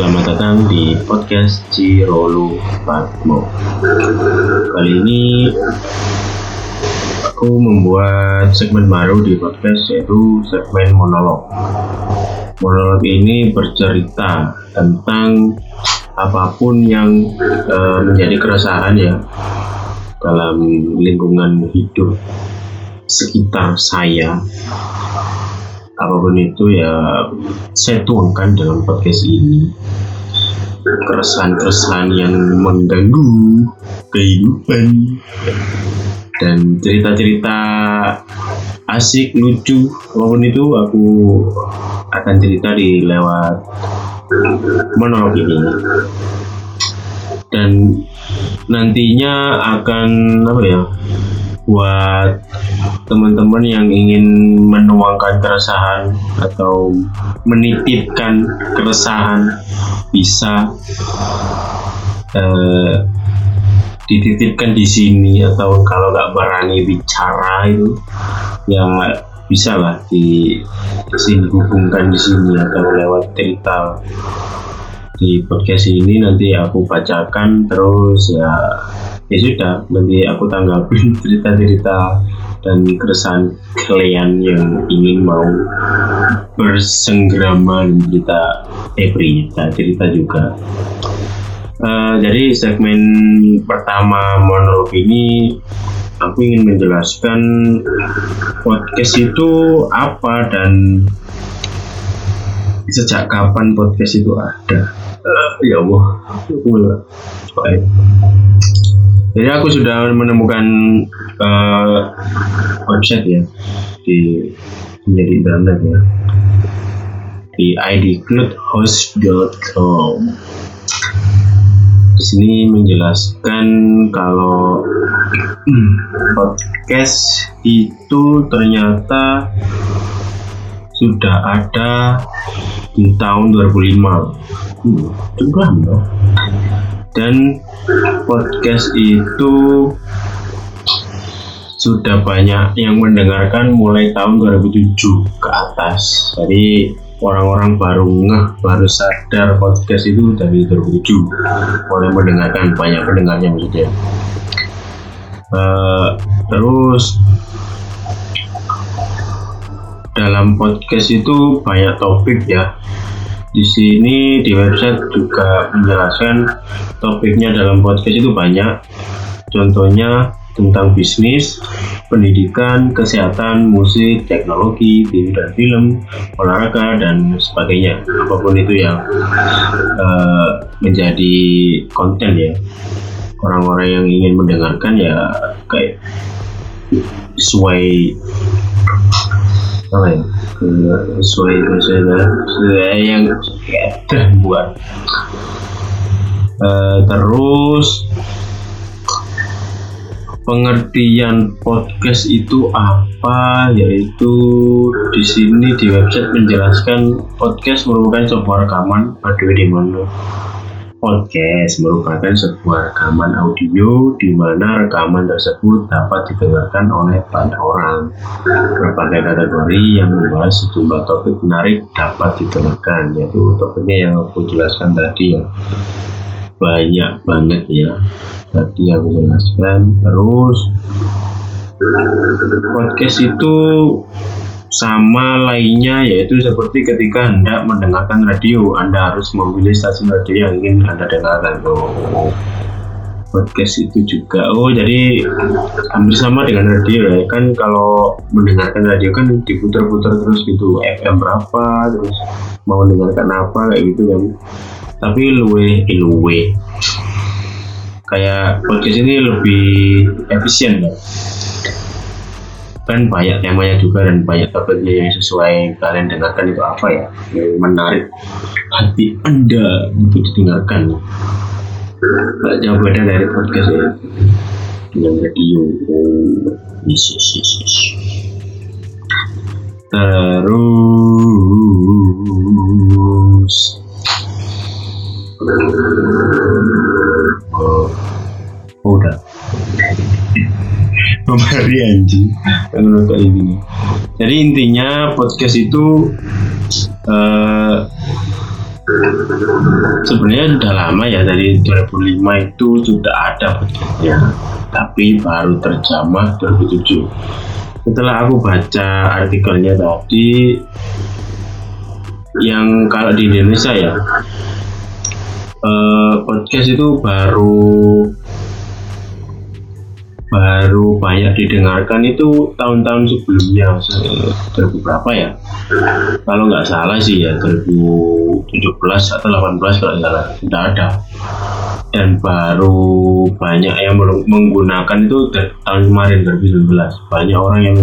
Selamat datang di podcast Cirolu Patmo. Kali ini aku membuat segmen baru di podcast yaitu segmen monolog. Monolog ini bercerita tentang apa pun yang uh, menjadi keresahan ya dalam lingkungan hidup sekitar saya apa pun itu ya saya tuangkan dalam podcast ini. Keresahan-keresahan yang mengganggu kehidupan dan cerita-cerita asik lucu apa pun itu aku akan cerita di lewat monolog ini. Dan nantinya akan apa ya buat teman-teman yang ingin menuangkan keresahan atau menitipkan keresahan bisa uh, dititipkan di sini atau kalau nggak berani bicara itu ya bisa lah di sini hubungkan di sini atau lewat cerita. Di podcast ini nanti aku bacakan terus ya ya sudah nanti aku tanggapin cerita-cerita dan keresahan kalian yang ingin mau bersenggrama cerita eh berita cerita juga. Uh, jadi segmen pertama monolog ini aku ingin menjelaskan podcast itu apa dan sejak kapan podcast itu ada? Uh, ya Allah baik jadi aku sudah menemukan uh, website ya di menjadi internet ya. Di idcloudhost.com di sini menjelaskan kalau podcast itu ternyata sudah ada di tahun 2005 hmm, cukup lama dan podcast itu sudah banyak yang mendengarkan mulai tahun 2007 ke atas. Jadi orang-orang baru ngeh baru sadar podcast itu dari 2007 mulai mendengarkan banyak pendengarnya maksudnya. Uh, terus dalam podcast itu banyak topik ya di sini di website juga menjelaskan topiknya dalam podcast itu banyak contohnya tentang bisnis, pendidikan, kesehatan, musik, teknologi, TV dan film, olahraga dan sebagainya. Apa pun itu yang uh, menjadi konten ya. Orang-orang yang ingin mendengarkan ya kayak sesuai ya sesuai sesuai yang kita buat terus pengertian podcast itu apa? Yaitu di sini di website menjelaskan podcast merupakan sebuah rekaman audio di mana Podcast merupakan sebuah rekaman audio di mana rekaman tersebut dapat didengarkan oleh banyak orang. Berbagai kategori yang membahas sejumlah topik menarik dapat didengarkan, yaitu topiknya yang aku jelaskan tadi ya. Banyak banget ya. Tadi aku jelaskan. Terus podcast itu sama lainnya yaitu seperti ketika hendak mendengarkan radio Anda harus memilih stasiun radio yang ingin Anda dengarkan. Oh, podcast itu juga. Oh jadi hampir sama dengan radio ya. Kan kalau mendengarkan radio kan diputar-putar terus gitu. FM berapa terus mau mendengarkan apa kayak gitu kan. Tapi luwe eh, luwe. Kayak podcast ini lebih efisien kan kan banyak temanya juga dan banyak topiknya yang sesuai kalian dengarkan itu apa ya yang menarik hati anda untuk didengarkan Gak jauh beda dari podcast ya dengan radio oh yes yes yes, yes. terus oh, udah memberi anjing. Menurut kayak gini. Jadi intinya podcast itu uh, sebenarnya sudah lama ya dari 2005 itu sudah ada podcastnya. Tapi baru terjamah 2007 setelah aku baca artikelnya tadi yang kalau di Indonesia ya eh, podcast itu baru baru banyak didengarkan itu tahun-tahun sebelumnya se- berapa ya? Kalau nggak salah sih ya 2017 atau 18 kalau nggak salah. Sudah ada. Dan baru banyak yang menggunakan itu tahun kemarin 2019 banyak orang yang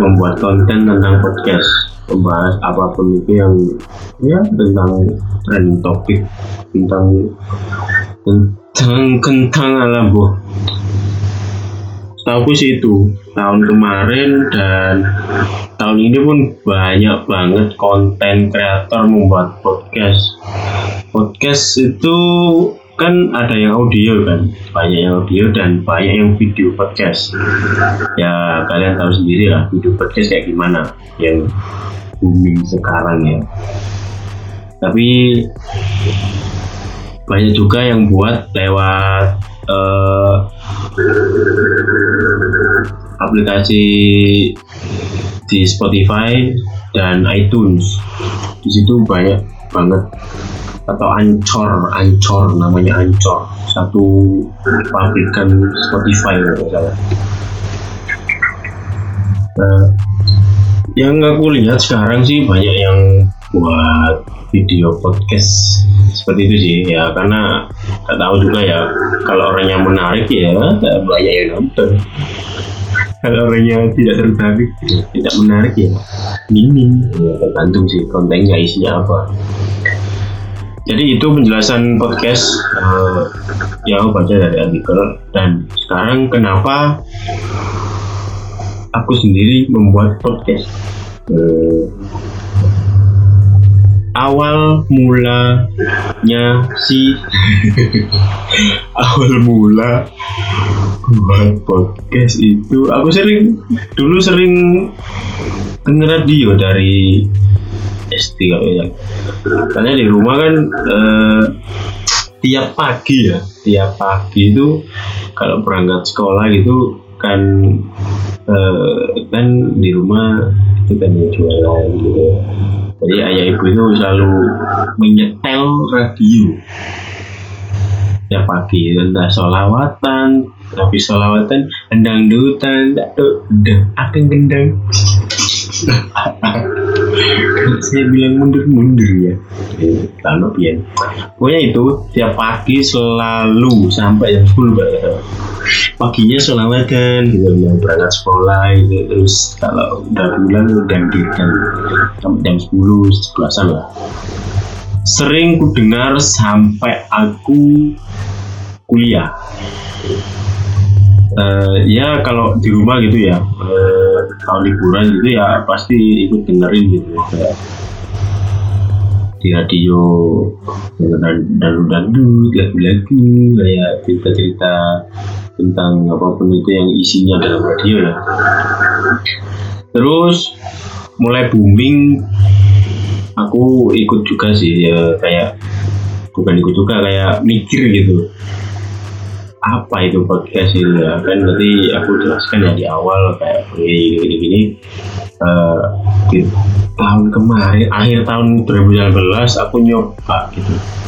membuat konten tentang podcast membahas apa pun itu yang ya tentang trending topik tentang tentang kentang alam bu Tahu sih itu tahun kemarin dan tahun ini pun banyak banget konten kreator membuat podcast. Podcast itu kan ada yang audio kan banyak yang audio dan banyak yang video podcast. Ya kalian tahu sendiri lah video podcast kayak gimana yang booming sekarang ya. Tapi banyak juga yang buat lewat eh, aplikasi di Spotify dan iTunes. Di situ banyak banget. Atau Ancor Ancor namanya Ancor satu pabrikan Spotify salah. Nah, yang aku lihat sekarang sih banyak yang buat video podcast. Seperti itu sih ya. Karena nggak tahu juga ya kalau orangnya menarik ya banyak yang nonton kalau orangnya tidak tertarik tidak menarik ya. Minim. Ya tergantung sih kontennya isinya apa. Jadi itu penjelasan podcast uh, yang aku baca dari artikel dan sekarang kenapa aku sendiri membuat podcast? Uh, awal mulanya si awal mula buat podcast itu. Aku sering dulu sering denger radio dari SD kalau ya. Karena di rumah kan eh, tiap pagi ya tiap pagi itu kalau berangkat sekolah gitu kan eh, kan di rumah itu kan jualan gitu. Jadi ayah ibu itu selalu menyetel radio tiap pagi. Entah solawatan tapi solawatan endang dutan. Tak tuh akan gendang saya bilang mundur-mundur ya. Lalu pian. Pokoknya itu tiap pagi selalu sampai jam 10 Pak. paginya solawatan gitu. Yang berangkat sekolah gitu. Terus kalau udah pulang udah sampai jam 10 11 lah sering ku dengar sampai aku kuliah. Eh, ya kalau di rumah gitu ya uh, kalau liburan gitu ya pasti ikut dengerin gitu kayak di radio dangdut dangdut lagu-lagu kayak cerita-cerita tentang apa pun itu yang isinya dalam radio ya. Terus mulai booming aku ikut juga sih ya kayak bukan ikut juga kayak mikir gitu. Apa itu podcast itu ya? Kan nanti aku jelaskan ya di awal kayak gini gini gini. Uh, di tahun kemarin akhir tahun 2019 aku nyoba gitu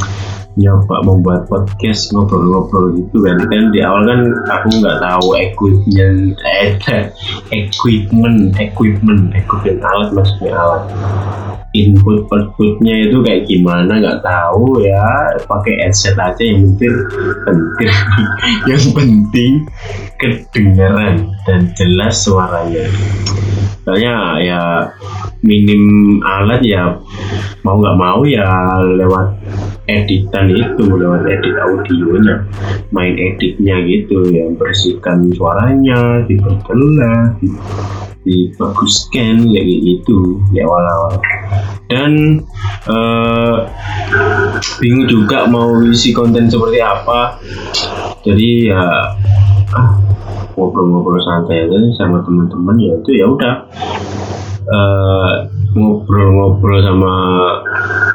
nyoba membuat podcast ngobrol-ngobrol gitu kan. Kan di awal kan aku nggak tahu equipment eh, equipment equipment equipment alat maksudnya alat input outputnya itu kayak gimana nggak tahu ya. Pakai headset aja yang penting penting. Yang penting kedengaran dan jelas suaranya soalnya ya minim alat ya mau nggak mau ya lewat editan itu lewat edit audionya main editnya gitu ya bersihkan suaranya diperjelas dibaguskan kayak gitu di awal-awal. Dan uh, bingung juga mau isi konten seperti apa. Jadi ya ah, ngobrol-ngobrol santai aja sama teman-teman ya itu ya udah. Ngobrol ngobrol-ngobrol sama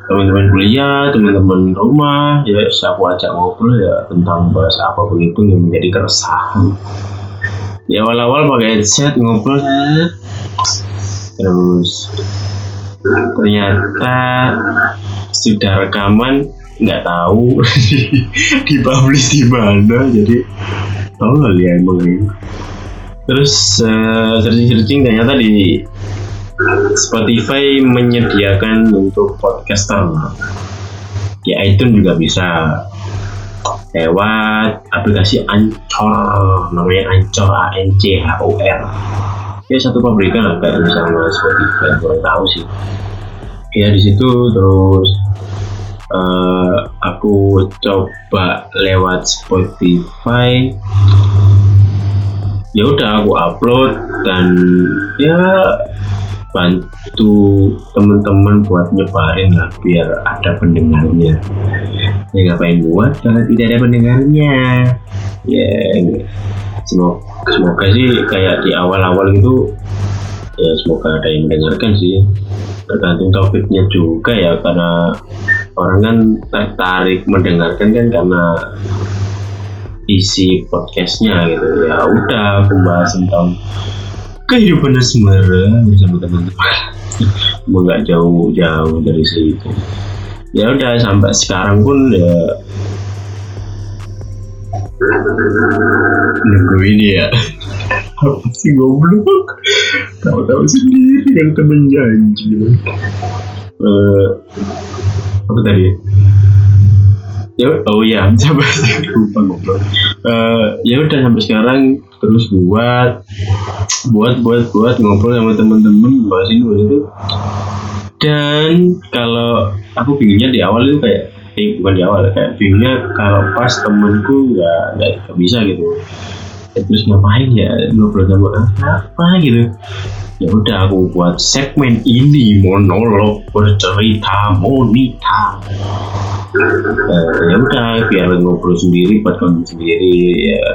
teman-teman kuliah teman-teman rumah ya aku ajak ngobrol ya tentang bahas apa begitu yang menjadi keresahan. Ya awal-awal pakai headset ngobrol. Terus ternyata sudah rekaman nggak tahu dipublish di mana jadi lah ya emang ini? Terus uh, searching-searching ternyata di Spotify menyediakan untuk podcaster di iTunes juga bisa. Lewat aplikasi Anchor namanya Anchor A N C H O R. Ya satu pabrikan lah kayak misalnya Spotify kurang tahu sih. Ya di situ terus uh, aku coba lewat Spotify. Ya udah aku upload dan ya bantu teman-teman buat nyebarin lah biar ada pendengarnya. Ya ngapain buat kalau tidak ada pendengarnya? Ya semoga semoga sih kayak di awal-awal gitu ya semoga ada yang mendengarkan sih. Tergantung topiknya juga ya karena orang kan tertarik mendengarkan kan karena isi podcastnya gitu. Ya udah aku bahas tentang kehidupan asmara bersama teman-teman. Mau nggak jauh-jauh dari situ. Ya udah sampai sekarang pun ya nunggu ini ya. Apa sih goblok. Tahu-tahu sendiri yang temen janji. Uh, apa tadi? Ya oh ya coba lupa ngobrol uh, ya udah sampai sekarang terus buat buat buat buat ngobrol sama temen-temen bahas ini bahas itu. Dan kalau aku bingungnya di awal itu kayak eh bukan di awal kayak bingungnya kalau pas temenku nggak nggak bisa gitu. Ya, terus ngapain ya ngobrol sama apa gitu ya udah aku buat segmen ini monolog bercerita monita. Uh, ya udah biar ngobrol sendiri buat kamu sendiri ya,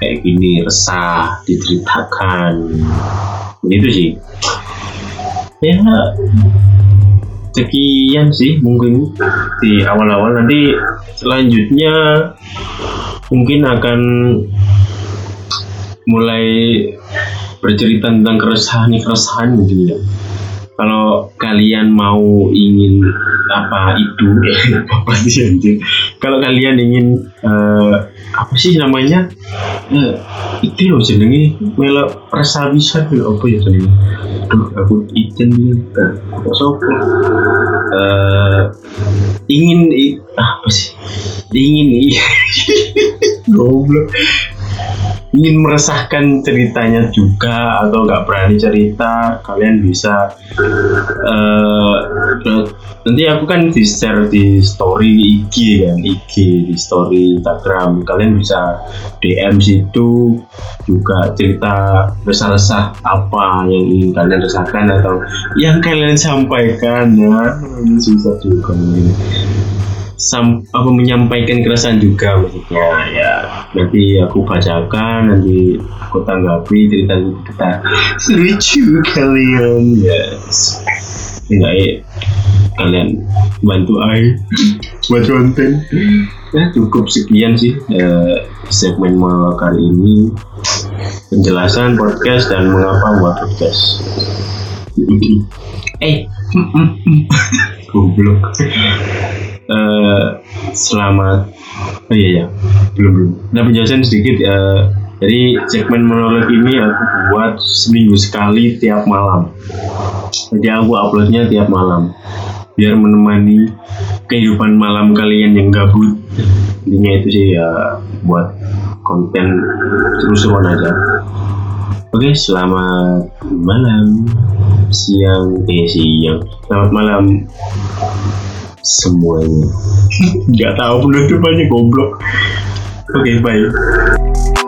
kayak gini resah diceritakan. Gitu sih. Ya sekian sih mungkin di awal-awal. Nanti selanjutnya mungkin akan mulai bercerita tentang keresahan keresahan mungkin ya. Kalau kalian mau ingin apa itu apa sih anjir kalau kalian ingin uh, apa sih namanya? Uh, itu loh jenenge melo rasa bisa apa ya jenenge? Aduh aku izin ya sopo uh, ingin apa sih? Ingin goblok ingin meresahkan ceritanya juga atau nggak berani cerita kalian bisa uh, nanti aku kan di share di story IG kan IG di story Instagram. Kalian bisa DM situ juga cerita resah-resah apa yang ingin kalian resahkan atau yang kalian sampaikan. Ya susah juga sam apa menyampaikan keresahan juga maksudnya. Ya nanti aku bacakan nanti aku tanggapi cerita kita. Lucu kalian. Yes. Enggak ya kalian bantu ai buat konten. Ya cukup sekian sih eh, segmen malam kali ini. Penjelasan podcast dan mengapa buat podcast. Eh goblok uh, selamat oh iya ya belum belum. Nah penjelasan sedikit uh, jadi segmen monolog ini aku buat seminggu sekali tiap malam. Jadi aku uploadnya tiap malam. Biar menemani kehidupan malam kalian yang gabut. Intinya itu sih ya buat konten seru-seruan aja. Oke selamat malam. Siang eh siang. Selamat malam semuanya. Nggak tahu penutupannya goblok. Oke okay, bye